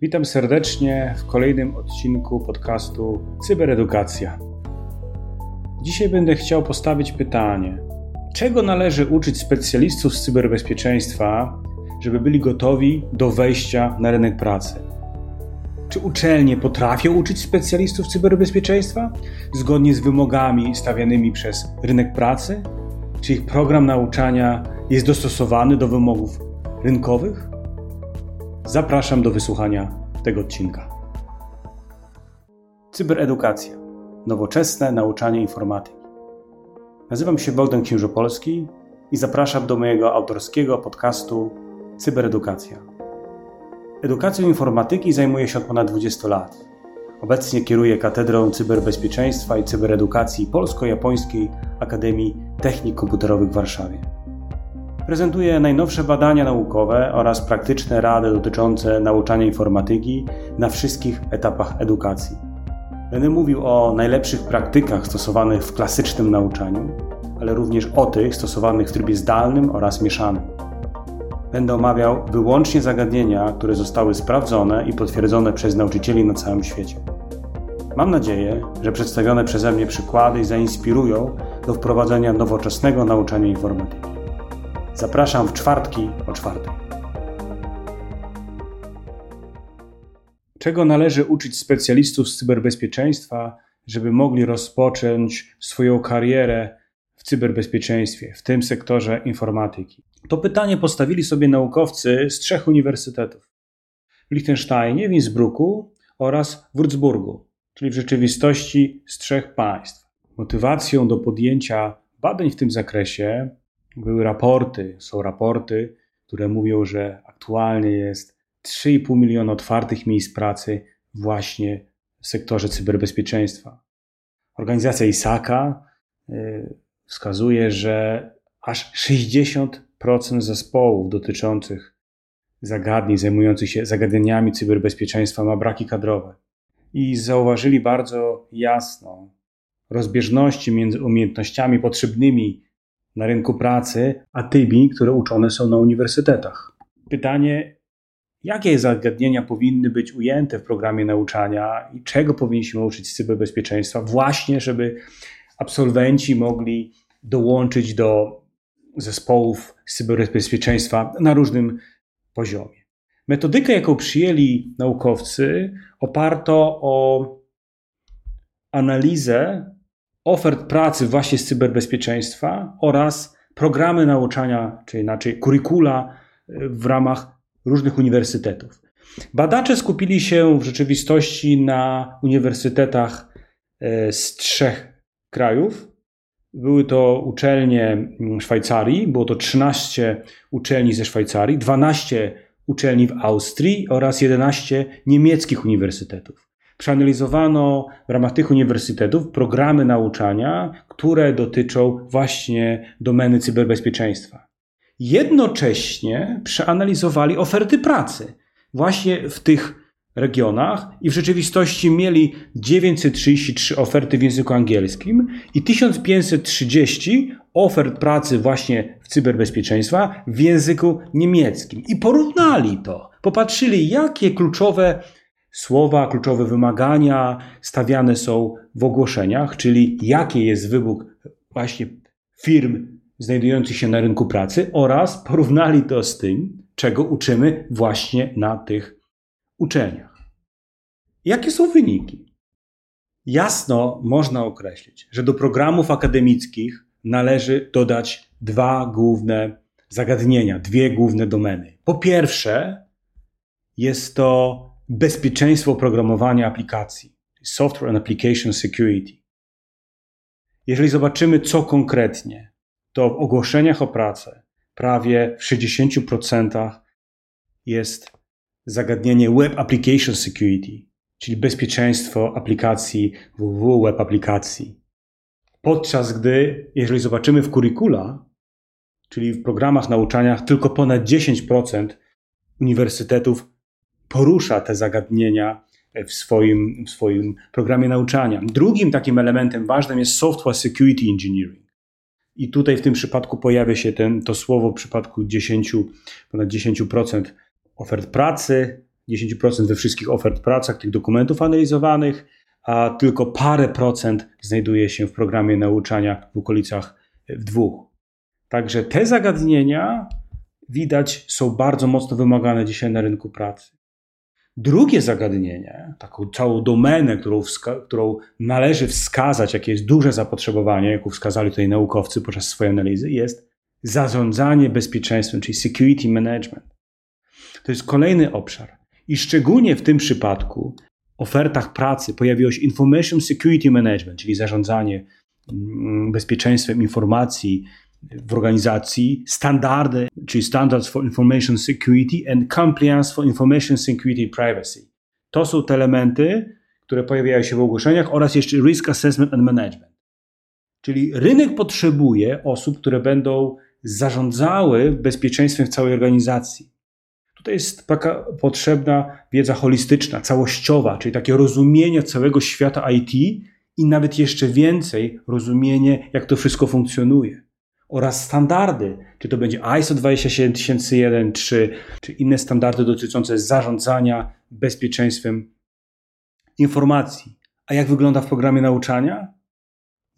Witam serdecznie w kolejnym odcinku podcastu Cyberedukacja. Dzisiaj będę chciał postawić pytanie: czego należy uczyć specjalistów z cyberbezpieczeństwa, żeby byli gotowi do wejścia na rynek pracy? Czy uczelnie potrafią uczyć specjalistów cyberbezpieczeństwa zgodnie z wymogami stawianymi przez rynek pracy? Czy ich program nauczania jest dostosowany do wymogów rynkowych? Zapraszam do wysłuchania tego odcinka. Cyberedukacja. Nowoczesne nauczanie informatyki. Nazywam się Bogdan Księżopolski i zapraszam do mojego autorskiego podcastu Cyberedukacja. Edukacją informatyki zajmuję się od ponad 20 lat. Obecnie kieruję Katedrą Cyberbezpieczeństwa i Cyberedukacji Polsko-Japońskiej Akademii Technik Komputerowych w Warszawie. Prezentuję najnowsze badania naukowe oraz praktyczne rady dotyczące nauczania informatyki na wszystkich etapach edukacji. Będę mówił o najlepszych praktykach stosowanych w klasycznym nauczaniu, ale również o tych stosowanych w trybie zdalnym oraz mieszanym. Będę omawiał wyłącznie zagadnienia, które zostały sprawdzone i potwierdzone przez nauczycieli na całym świecie. Mam nadzieję, że przedstawione przeze mnie przykłady zainspirują do wprowadzenia nowoczesnego nauczania informatyki. Zapraszam w czwartki o czwartej. Czego należy uczyć specjalistów z cyberbezpieczeństwa, żeby mogli rozpocząć swoją karierę w cyberbezpieczeństwie, w tym sektorze informatyki? To pytanie postawili sobie naukowcy z trzech uniwersytetów: w Liechtensteinie, w Innsbrucku oraz w Würzburgu, czyli w rzeczywistości z trzech państw. Motywacją do podjęcia badań w tym zakresie były raporty, są raporty, które mówią, że aktualnie jest 3,5 miliona otwartych miejsc pracy właśnie w sektorze cyberbezpieczeństwa. Organizacja ISAKA y, wskazuje, że aż 60% zespołów dotyczących zagadnień zajmujących się zagadnieniami cyberbezpieczeństwa ma braki kadrowe. I zauważyli bardzo jasno rozbieżności między umiejętnościami potrzebnymi na rynku pracy, a tymi, które uczone są na uniwersytetach. Pytanie, jakie zagadnienia powinny być ujęte w programie nauczania i czego powinniśmy uczyć z cyberbezpieczeństwa, właśnie żeby absolwenci mogli dołączyć do zespołów cyberbezpieczeństwa na różnym poziomie. Metodykę, jaką przyjęli naukowcy, oparto o analizę ofert pracy właśnie z cyberbezpieczeństwa oraz programy nauczania, czy inaczej kurikula e, w ramach różnych uniwersytetów. Badacze skupili się w rzeczywistości na uniwersytetach e, z trzech krajów. Były to uczelnie mm, Szwajcarii, było to 13 uczelni ze Szwajcarii, 12 uczelni w Austrii oraz 11 niemieckich uniwersytetów przeanalizowano w ramach tych uniwersytetów programy nauczania, które dotyczą właśnie domeny cyberbezpieczeństwa. Jednocześnie przeanalizowali oferty pracy właśnie w tych regionach i w rzeczywistości mieli 933 oferty w języku angielskim i 1530 ofert pracy właśnie w cyberbezpieczeństwa w języku niemieckim. I porównali to. Popatrzyli, jakie kluczowe słowa, kluczowe wymagania stawiane są w ogłoszeniach, czyli jaki jest wybór właśnie firm znajdujących się na rynku pracy oraz porównali to z tym, czego uczymy właśnie na tych uczelniach. Jakie są wyniki? Jasno można określić, że do programów akademickich należy dodać dwa główne zagadnienia, dwie główne domeny. Po pierwsze, jest to bezpieczeństwo oprogramowania aplikacji, Software and Application Security. Jeżeli zobaczymy, co konkretnie, to w ogłoszeniach o pracę prawie w 60% jest zagadnienie Web Application Security, czyli bezpieczeństwo aplikacji www, web aplikacji. Podczas gdy, jeżeli zobaczymy w kurikula, czyli w programach nauczania, tylko ponad 10% uniwersytetów porusza te zagadnienia w swoim, w swoim programie nauczania. Drugim takim elementem ważnym jest software security engineering. I tutaj w tym przypadku pojawia się ten, to słowo w przypadku 10, ponad 10% ofert pracy 10% we wszystkich ofert pracach, tych dokumentów analizowanych, a tylko parę procent znajduje się w programie nauczania w okolicach w dwóch. Także te zagadnienia widać są bardzo mocno wymagane dzisiaj na rynku pracy. Drugie zagadnienie, taką całą domenę, którą, którą należy wskazać, jakie jest duże zapotrzebowanie, jaką wskazali tutaj naukowcy podczas swojej analizy, jest zarządzanie bezpieczeństwem, czyli security management. To jest kolejny obszar. I szczególnie w tym przypadku ofertach pracy pojawiło się Information Security Management, czyli zarządzanie mm, bezpieczeństwem informacji w organizacji, standardy, czyli Standards for Information Security and Compliance for Information Security Privacy. To są te elementy, które pojawiają się w ogłoszeniach oraz jeszcze Risk Assessment and Management. Czyli rynek potrzebuje osób, które będą zarządzały bezpieczeństwem w całej organizacji. Tutaj jest taka potrzebna wiedza holistyczna, całościowa, czyli takie rozumienie całego świata IT i nawet jeszcze więcej rozumienie, jak to wszystko funkcjonuje. Oraz standardy, czy to będzie ISO 27001, czy, czy inne standardy dotyczące zarządzania bezpieczeństwem informacji. A jak wygląda w programie nauczania?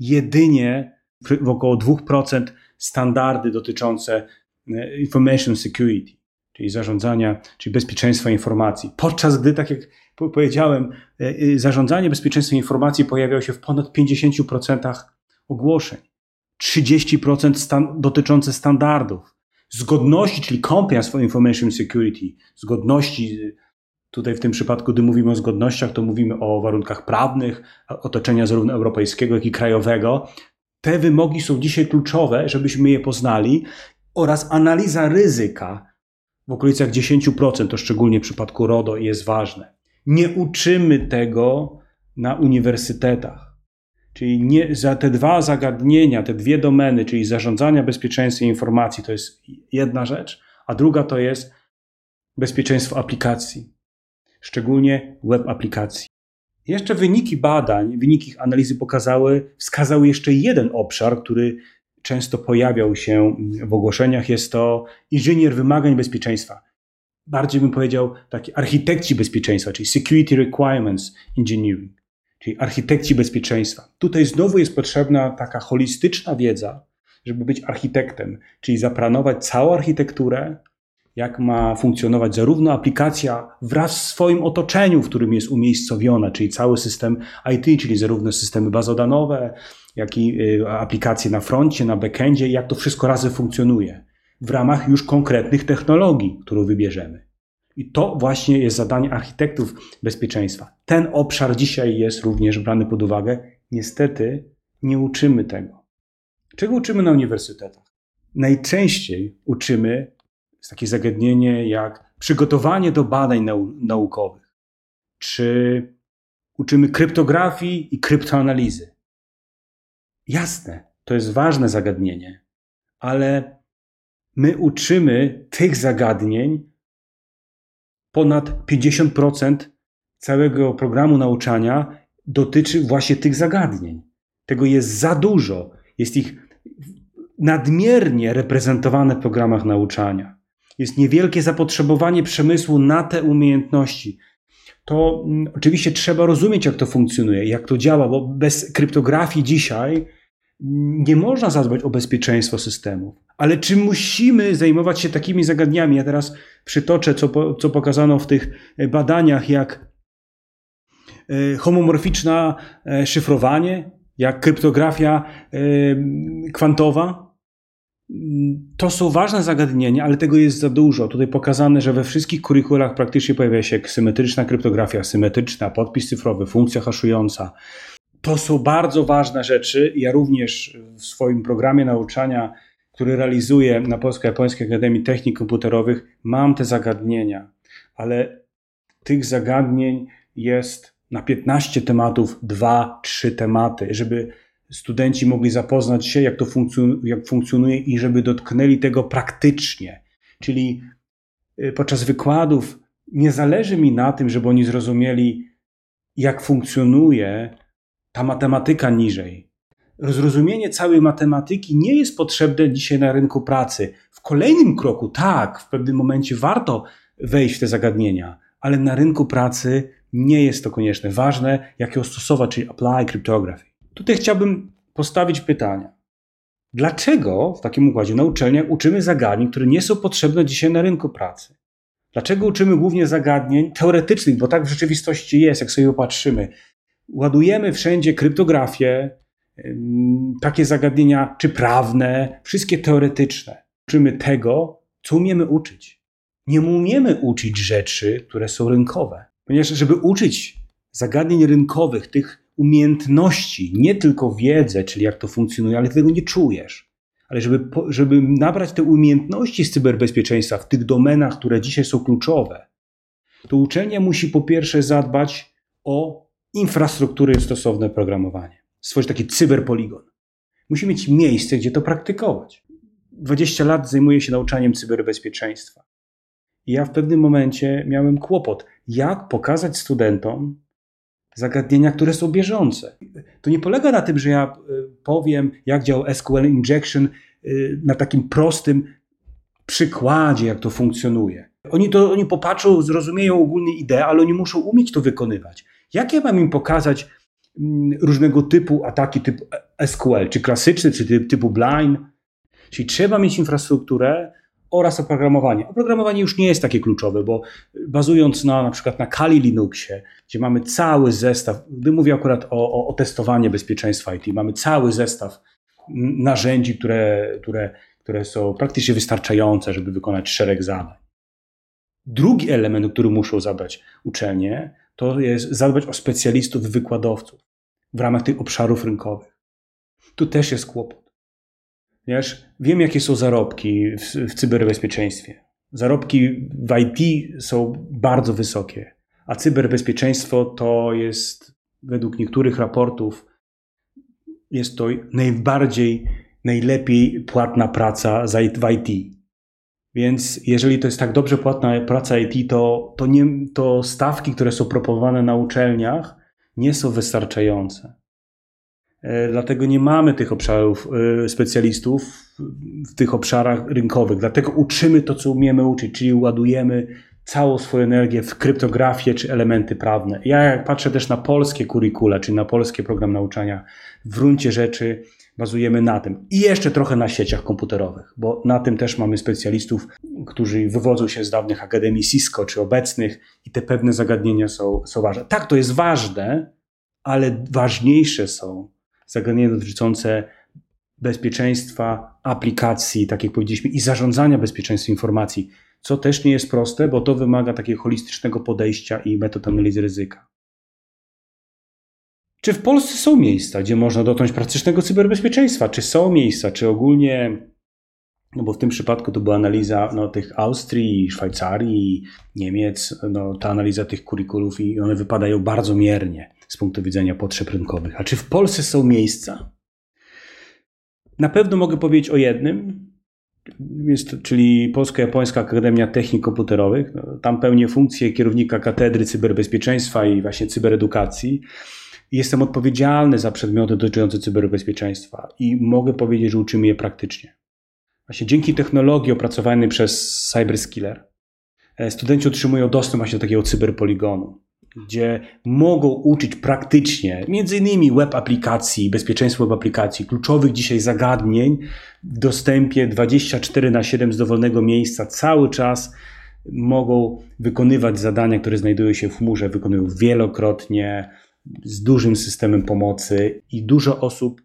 Jedynie w około 2% standardy dotyczące e, information security czyli zarządzania, czyli bezpieczeństwa informacji. Podczas gdy, tak jak powiedziałem, e, e, zarządzanie bezpieczeństwem informacji pojawiało się w ponad 50% ogłoszeń. 30% stan dotyczące standardów. Zgodności, czyli compliance for information security, zgodności, tutaj w tym przypadku, gdy mówimy o zgodnościach, to mówimy o warunkach prawnych, otoczenia zarówno europejskiego, jak i krajowego. Te wymogi są dzisiaj kluczowe, żebyśmy je poznali oraz analiza ryzyka w okolicach 10%, to szczególnie w przypadku RODO jest ważne. Nie uczymy tego na uniwersytetach. Czyli nie, za te dwa zagadnienia, te dwie domeny, czyli zarządzania bezpieczeństwem informacji, to jest jedna rzecz, a druga to jest bezpieczeństwo aplikacji, szczególnie web aplikacji. Jeszcze wyniki badań, wyniki ich analizy pokazały, wskazały jeszcze jeden obszar, który często pojawiał się w ogłoszeniach, jest to inżynier wymagań bezpieczeństwa. Bardziej bym powiedział taki architekci bezpieczeństwa, czyli Security Requirements Engineering, czyli architekci bezpieczeństwa. Tutaj znowu jest potrzebna taka holistyczna wiedza, żeby być architektem, czyli zaplanować całą architekturę, jak ma funkcjonować zarówno aplikacja wraz w swoim otoczeniu, w którym jest umiejscowiona, czyli cały system IT, czyli zarówno systemy bazodanowe, jak i y, aplikacje na froncie, na backendzie, jak to wszystko razem funkcjonuje w ramach już konkretnych technologii, którą wybierzemy. I to właśnie jest zadanie architektów bezpieczeństwa. Ten obszar dzisiaj jest również brany pod uwagę. Niestety nie uczymy tego. Czego uczymy na uniwersytetach? Najczęściej uczymy takie zagadnienie jak przygotowanie do badań nau naukowych, czy uczymy kryptografii i kryptoanalizy. Jasne, to jest ważne zagadnienie, ale my uczymy tych zagadnień ponad 50% całego programu nauczania dotyczy właśnie tych zagadnień. Tego jest za dużo. Jest ich nadmiernie reprezentowane w programach nauczania jest niewielkie zapotrzebowanie przemysłu na te umiejętności. To mm, oczywiście trzeba rozumieć, jak to funkcjonuje, jak to działa, bo bez kryptografii dzisiaj nie można zadbać o bezpieczeństwo systemów. Ale czy musimy zajmować się takimi zagadnieniami? Ja teraz przytoczę, co, co pokazano w tych e, badaniach, jak e, homomorficzne e, szyfrowanie, jak kryptografia kwantowa, to są ważne zagadnienia, ale tego jest za dużo. Tutaj pokazane, że we wszystkich kurikulach praktycznie pojawia się symetryczna kryptografia, symetryczna, podpis cyfrowy, funkcja haszująca. To są bardzo ważne rzeczy. Ja również w swoim programie nauczania, który realizuję na Polsko-Japońskiej Akademii Technik Komputerowych, mam te zagadnienia, ale tych zagadnień jest na 15 tematów 2-3 tematy, żeby studenci mogli zapoznać się, jak to funkcjonuje, jak funkcjonuje i żeby dotknęli tego praktycznie. Czyli y, podczas wykładów nie zależy mi na tym, żeby oni zrozumieli, jak funkcjonuje ta matematyka niżej. Zrozumienie całej matematyki nie jest potrzebne dzisiaj na rynku pracy. W kolejnym kroku, tak, w pewnym momencie warto wejść w te zagadnienia, ale na rynku pracy nie jest to konieczne. Ważne, jak ją stosować, czyli apply cryptography. Tutaj chciałbym postawić pytania. Dlaczego w takim układzie na uczelniach uczymy zagadnień, które nie są potrzebne dzisiaj na rynku pracy? Dlaczego uczymy głównie zagadnień teoretycznych, bo tak w rzeczywistości jest, jak sobie popatrzymy. Ładujemy wszędzie kryptografię, takie zagadnienia, czy prawne, wszystkie teoretyczne. Uczymy tego, co umiemy uczyć. Nie umiemy uczyć rzeczy, które są rynkowe. Ponieważ, żeby uczyć zagadnień rynkowych, tych umiejętności, nie tylko wiedzę, czyli jak to funkcjonuje, ale tego nie czujesz. Ale żeby, żeby nabrać te umiejętności z cyberbezpieczeństwa w tych domenach, które dzisiaj są kluczowe, to uczelnia musi po pierwsze zadbać o infrastrukturę i stosowne programowanie. Stworzyć taki cyberpoligon. Musi mieć miejsce, gdzie to praktykować. 20 lat zajmuję się nauczaniem cyberbezpieczeństwa. I ja w pewnym momencie miałem kłopot, jak pokazać studentom zagadnienia, które są bieżące. To nie polega na tym, że ja y, powiem, jak działa SQL injection y, na takim prostym przykładzie, jak to funkcjonuje. Oni, to, oni popatrzą, zrozumieją ogólnie ideę, ale oni muszą umieć to wykonywać. Jak ja mam im pokazać mm, różnego typu ataki typu SQL, czy klasyczny, czy typu blind? Czyli trzeba mieć infrastrukturę, oraz oprogramowanie. Oprogramowanie już nie jest takie kluczowe, bo bazując na na przykład na Kali Linuxie, gdzie mamy cały zestaw, gdy mówię akurat o, o, o bezpieczeństwa IT, mamy cały zestaw narzędzi, które, które, które są praktycznie wystarczające, żeby wykonać szereg zadań. Drugi element, który muszą zadbać uczelnie, to jest zadbać o specjalistów, wykładowców w ramach tych obszarów rynkowych. Tu też jest kłopot. Ponieważ wiem, jakie są zarobki w, w cyberbezpieczeństwie. Zarobki w IT są bardzo wysokie, a cyberbezpieczeństwo to jest, według niektórych raportów, jest to najbardziej, najlepiej płatna praca w IT. Więc jeżeli to jest tak dobrze płatna praca IT, to, to, nie, to stawki, które są proponowane na uczelniach, nie są wystarczające. E, dlatego nie mamy tych obszarów e, specjalistów w tych obszarach rynkowych. Dlatego uczymy to, co umiemy uczyć, czyli ładujemy całą swoją energię w kryptografię czy elementy prawne. Ja jak patrzę też na polskie kurikula, czy na polskie program nauczania, w gruncie rzeczy bazujemy na tym. I jeszcze trochę na sieciach komputerowych, bo na tym też mamy specjalistów, którzy wywodzą się z dawnych akademii Cisco czy obecnych i te pewne zagadnienia są, są ważne. Tak, to jest ważne, ale ważniejsze są zagadnienia dotyczące bezpieczeństwa aplikacji, tak jak powiedzieliśmy, i zarządzania bezpieczeństwem informacji, co też nie jest proste, bo to wymaga takiego holistycznego podejścia i metod analizy ryzyka. Czy w Polsce są miejsca, gdzie można dotknąć praktycznego cyberbezpieczeństwa? Czy są miejsca, czy ogólnie, no bo w tym przypadku to była analiza no, tych Austrii, Szwajcarii, Niemiec, no, ta analiza tych kurikulów i one wypadają bardzo miernie z punktu widzenia potrzeb rynkowych. A czy w Polsce są miejsca? Na pewno mogę powiedzieć o jednym, jest, czyli Polsko-Japońska Akademia Technik Komputerowych. No, tam pełnię funkcję kierownika Katedry Cyberbezpieczeństwa i właśnie cyberedukacji. Jestem odpowiedzialny za przedmioty dotyczące cyberbezpieczeństwa i mogę powiedzieć, że uczymy je praktycznie. Właśnie dzięki technologii opracowanej przez Cyberskiller e, studenci otrzymują dostęp właśnie do takiego cyberpoligonu gdzie mogą uczyć praktycznie, między innymi web aplikacji, bezpieczeństwa web aplikacji, kluczowych dzisiaj zagadnień w dostępie 24 na 7 z dowolnego miejsca cały czas mogą wykonywać zadania, które znajdują się w chmurze, wykonują wielokrotnie, z dużym systemem pomocy i dużo osób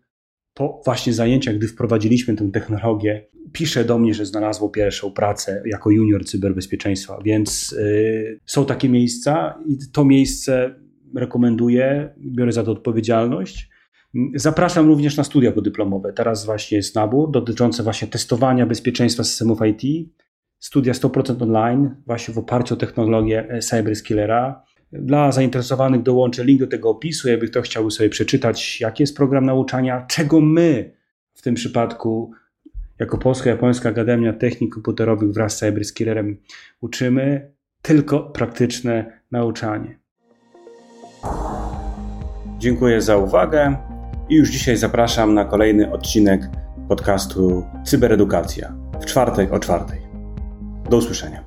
po właśnie zajęciach, gdy wprowadziliśmy tę technologię, pisze do mnie, że znalazło pierwszą pracę jako junior cyberbezpieczeństwa, więc y, są takie miejsca i to miejsce rekomenduję, biorę za to odpowiedzialność. Zapraszam również na studia podyplomowe. Teraz właśnie jest nabór dotyczący właśnie testowania bezpieczeństwa systemów IT. Studia 100% online, właśnie w oparciu o technologię e, Cyberskillera. Dla zainteresowanych dołączę link do tego opisu, jakby ktoś chciał sobie przeczytać, jaki jest program nauczania, czego my w tym przypadku jako Polsko-Japońska Akademia Technik Komputerowych wraz z Cyberskillerem uczymy, tylko praktyczne nauczanie. Dziękuję za uwagę i już dzisiaj zapraszam na kolejny odcinek podcastu Cyberedukacja w czwartek o czwartej. Do usłyszenia.